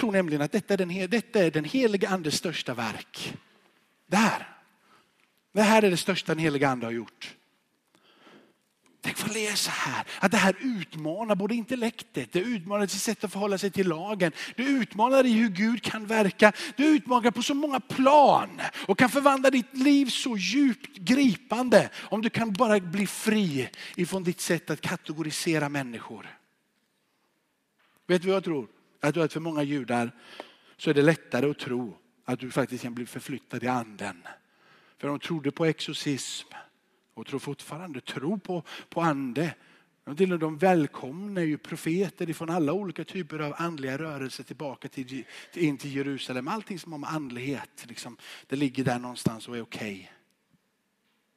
tror nämligen att detta är den, detta är den heliga andes största verk. Där. Det här är det största den heliga ande har gjort. Tänk få läsa här att det här utmanar både intellektet, det utmanar sitt sätt att förhålla sig till lagen. Det utmanar i hur Gud kan verka. Det utmanar på så många plan och kan förvandla ditt liv så djupt gripande om du kan bara bli fri ifrån ditt sätt att kategorisera människor. Vet du vad jag tror? Jag tror att för många judar så är det lättare att tro att du faktiskt kan bli förflyttad i anden. För de trodde på exorcism och tror fortfarande, tror på, på ande. De välkomnar ju profeter från alla olika typer av andliga rörelser tillbaka till, in till Jerusalem. Allting som har med andlighet, liksom, det ligger där någonstans och är okej.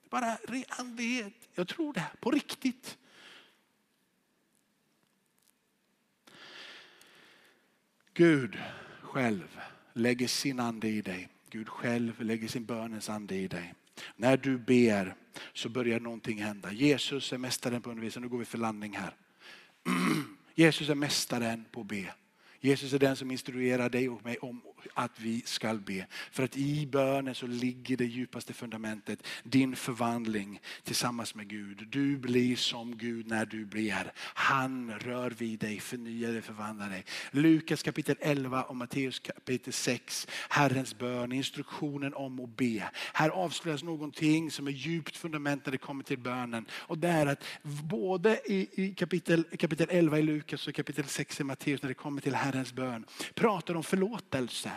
Okay. Bara andlighet, jag tror det, på riktigt. Gud själv lägger sin ande i dig. Gud själv lägger sin bönens ande i dig. När du ber så börjar någonting hända. Jesus är mästaren på undervisning. Nu går vi för landning här. Jesus är mästaren på att be. Jesus är den som instruerar dig och mig om att vi ska be. För att i bönen så ligger det djupaste fundamentet, din förvandling tillsammans med Gud. Du blir som Gud när du ber. Han rör vid dig, förnyar dig, förvandlar dig. Lukas kapitel 11 och Matteus kapitel 6, Herrens bön, instruktionen om att be. Här avslöjas någonting som är djupt fundament när det kommer till bönen. Och det är att både i, kapitel, kapitel 11 i Lukas och kapitel 6 i Matteus när det kommer till Herrens bön pratar om förlåtelse.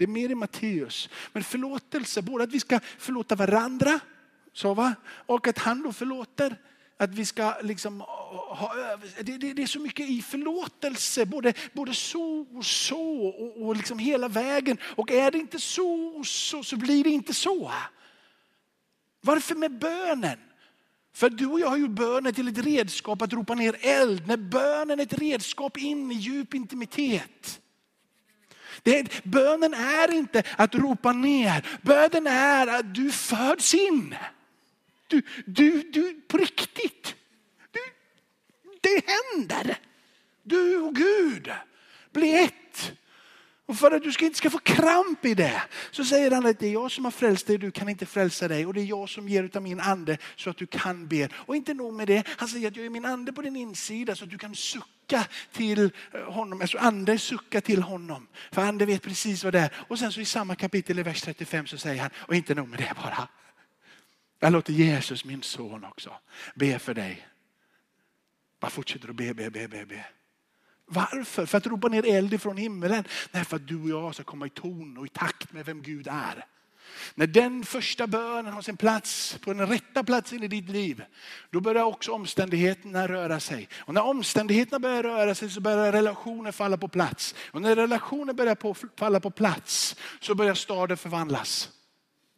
Det är mer i Matteus. Men förlåtelse, både att vi ska förlåta varandra så va? och att han då förlåter. Att vi ska liksom ha, det, det, det, är så mycket i förlåtelse, både, både så och så och, och liksom hela vägen. Och är det inte så och så så blir det inte så. Varför med bönen? För du och jag har gjort bönen till ett redskap att ropa ner eld. När bönen är ett redskap in i djup intimitet. Det, bönen är inte att ropa ner. Bönen är att du föds in. Du, du, du på riktigt. Du, det händer. Du och Gud blir ett. Och för att du inte ska få kramp i det så säger han att det är jag som har frälst dig, du kan inte frälsa dig. Och det är jag som ger utav min ande så att du kan be. Och inte nog med det, han säger att jag är min ande på din insida så att du kan sucka till eh, honom. Alltså ande sucka till honom. För ande vet precis vad det är. Och sen så i samma kapitel i vers 35 så säger han, och inte nog med det bara. Jag låter Jesus, min son också, be för dig. Bara fortsätter att be, be, be, be, be. Varför? För att ropa ner eld ifrån himmelen? Nej, för att du och jag ska komma i ton och i takt med vem Gud är. När den första bönen har sin plats på den rätta platsen i ditt liv, då börjar också omständigheterna röra sig. Och när omständigheterna börjar röra sig så börjar relationer falla på plats. Och när relationer börjar på, falla på plats så börjar staden förvandlas.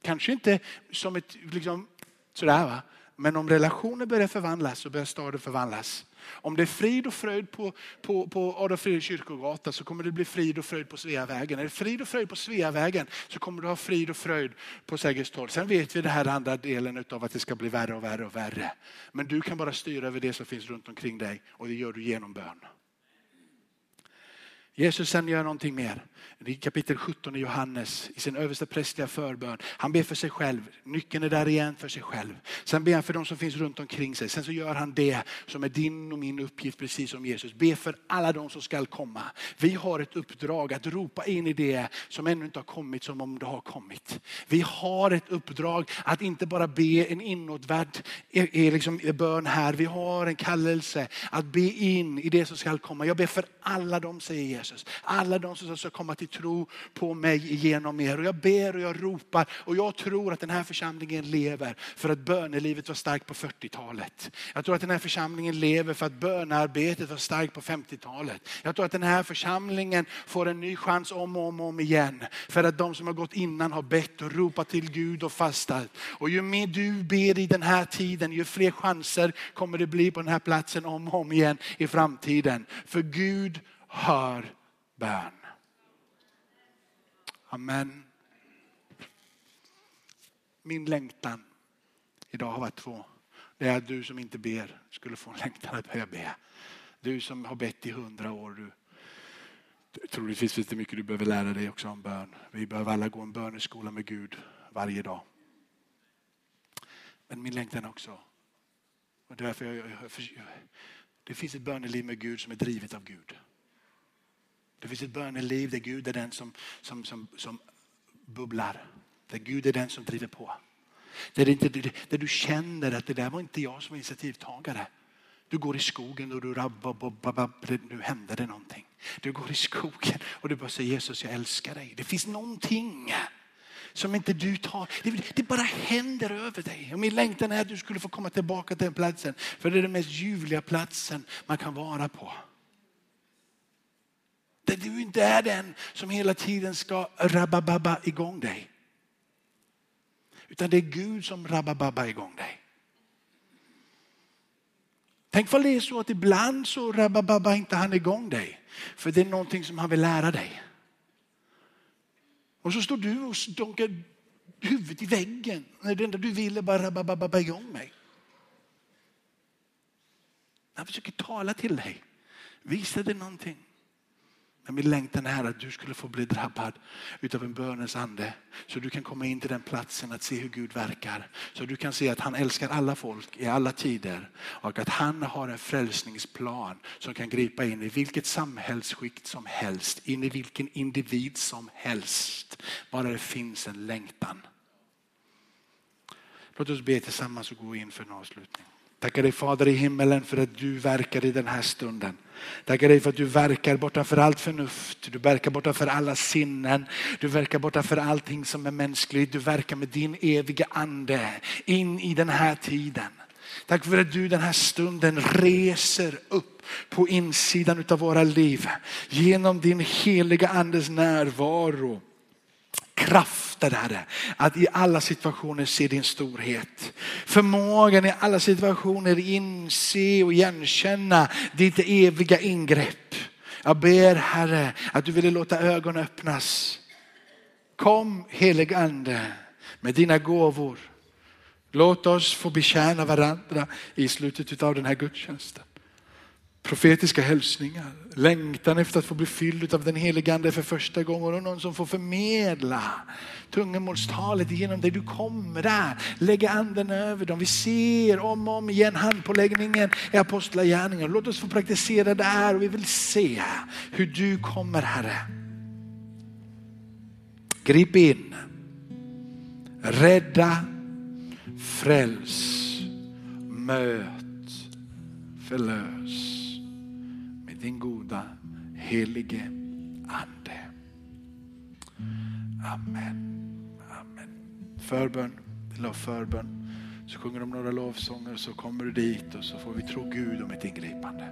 Kanske inte som ett, liksom, sådär va. Men om relationer börjar förvandlas så börjar staden förvandlas. Om det är frid och fröjd på, på, på Adolf Fredriks kyrkogata så kommer det bli frid och fröjd på Sveavägen. Är det frid och fröjd på Sveavägen så kommer du ha frid och fröjd på Sergels torg. Sen vet vi den här andra delen av att det ska bli värre och värre och värre. Men du kan bara styra över det som finns runt omkring dig och det gör du genom bön. Jesus sen gör någonting mer. I kapitel 17 i Johannes, i sin översta prästliga förbön. Han ber för sig själv. Nyckeln är där igen för sig själv. Sen ber han för de som finns runt omkring sig. Sen så gör han det som är din och min uppgift, precis som Jesus. Be för alla de som skall komma. Vi har ett uppdrag att ropa in i det som ännu inte har kommit som om det har kommit. Vi har ett uppdrag att inte bara be en inåtvänd liksom bön här. Vi har en kallelse att be in i det som skall komma. Jag ber för alla de, säger Jesus. Alla de som ska komma till tro på mig genom er. Och jag ber och jag ropar och jag tror att den här församlingen lever för att bönelivet var starkt på 40-talet. Jag tror att den här församlingen lever för att bönearbetet var starkt på 50-talet. Jag tror att den här församlingen får en ny chans om och om, och om igen. För att de som har gått innan har bett och ropat till Gud och fastat. Och ju mer du ber i den här tiden, ju fler chanser kommer det bli på den här platsen om och om igen i framtiden. För Gud hör bön. Amen. Min längtan idag har varit två. Det är att du som inte ber skulle få en längtan att börja be. Du som har bett i hundra år. Du, Troligtvis finns det mycket du behöver lära dig också om bön. Vi behöver alla gå en böneskola med Gud varje dag. Men min längtan också. Och därför jag, jag, jag, det finns ett böneliv med Gud som är drivet av Gud. Det finns ett böneliv där Gud är den som, som, som, som bubblar. Där Gud är den som driver på. Där, inte, där du känner att det där var inte jag som var initiativtagare. Du går i skogen och du nu händer det någonting. Du går i skogen och du bara säger Jesus jag älskar dig. Det finns någonting som inte du tar. Det, det, bara händer över dig. Och min längtan är att du skulle få komma tillbaka till den platsen. För det är den mest ljuvliga platsen man kan vara på. Där du inte är den som hela tiden ska rabababa igång dig. Utan det är Gud som rabababa igång dig. Tänk vad det är så att ibland så rabababa inte han igång dig. För det är någonting som han vill lära dig. Och så står du och stonkar huvudet i väggen. När det enda du vill är bara rabababa igång mig. Han försöker tala till dig. Visa dig någonting. Men min längtan är att du skulle få bli drabbad utav en bönens ande. Så du kan komma in till den platsen att se hur Gud verkar. Så du kan se att han älskar alla folk i alla tider. Och att han har en frälsningsplan som kan gripa in i vilket samhällsskikt som helst. In i vilken individ som helst. Bara det finns en längtan. Låt oss be tillsammans och gå in för en avslutning. Tackar dig Fader i himmelen för att du verkar i den här stunden. Tackar dig för att du verkar bortanför allt förnuft. Du verkar bortanför alla sinnen. Du verkar bortanför allting som är mänskligt. Du verkar med din eviga ande in i den här tiden. Tack för att du den här stunden reser upp på insidan av våra liv genom din heliga andes närvaro krafter Herre, att i alla situationer se din storhet. Förmågan i alla situationer inse och igenkänna ditt eviga ingrepp. Jag ber Herre att du ville låta ögonen öppnas. Kom helig ande med dina gåvor. Låt oss få betjäna varandra i slutet av den här gudstjänsten profetiska hälsningar, längtan efter att få bli fylld av den helige ande för första gången och någon som får förmedla tungomålstalet genom det. Du kommer där, lägga anden över dem. Vi ser om och om igen handpåläggningen i apostlagärningarna. Låt oss få praktisera det här och vi vill se hur du kommer Herre. Grip in, rädda, fräls, möt, förlös din goda helige ande. Amen. Amen. Förbön, till förbön. Så sjunger de några lovsånger så kommer du dit och så får vi tro Gud om ett ingripande.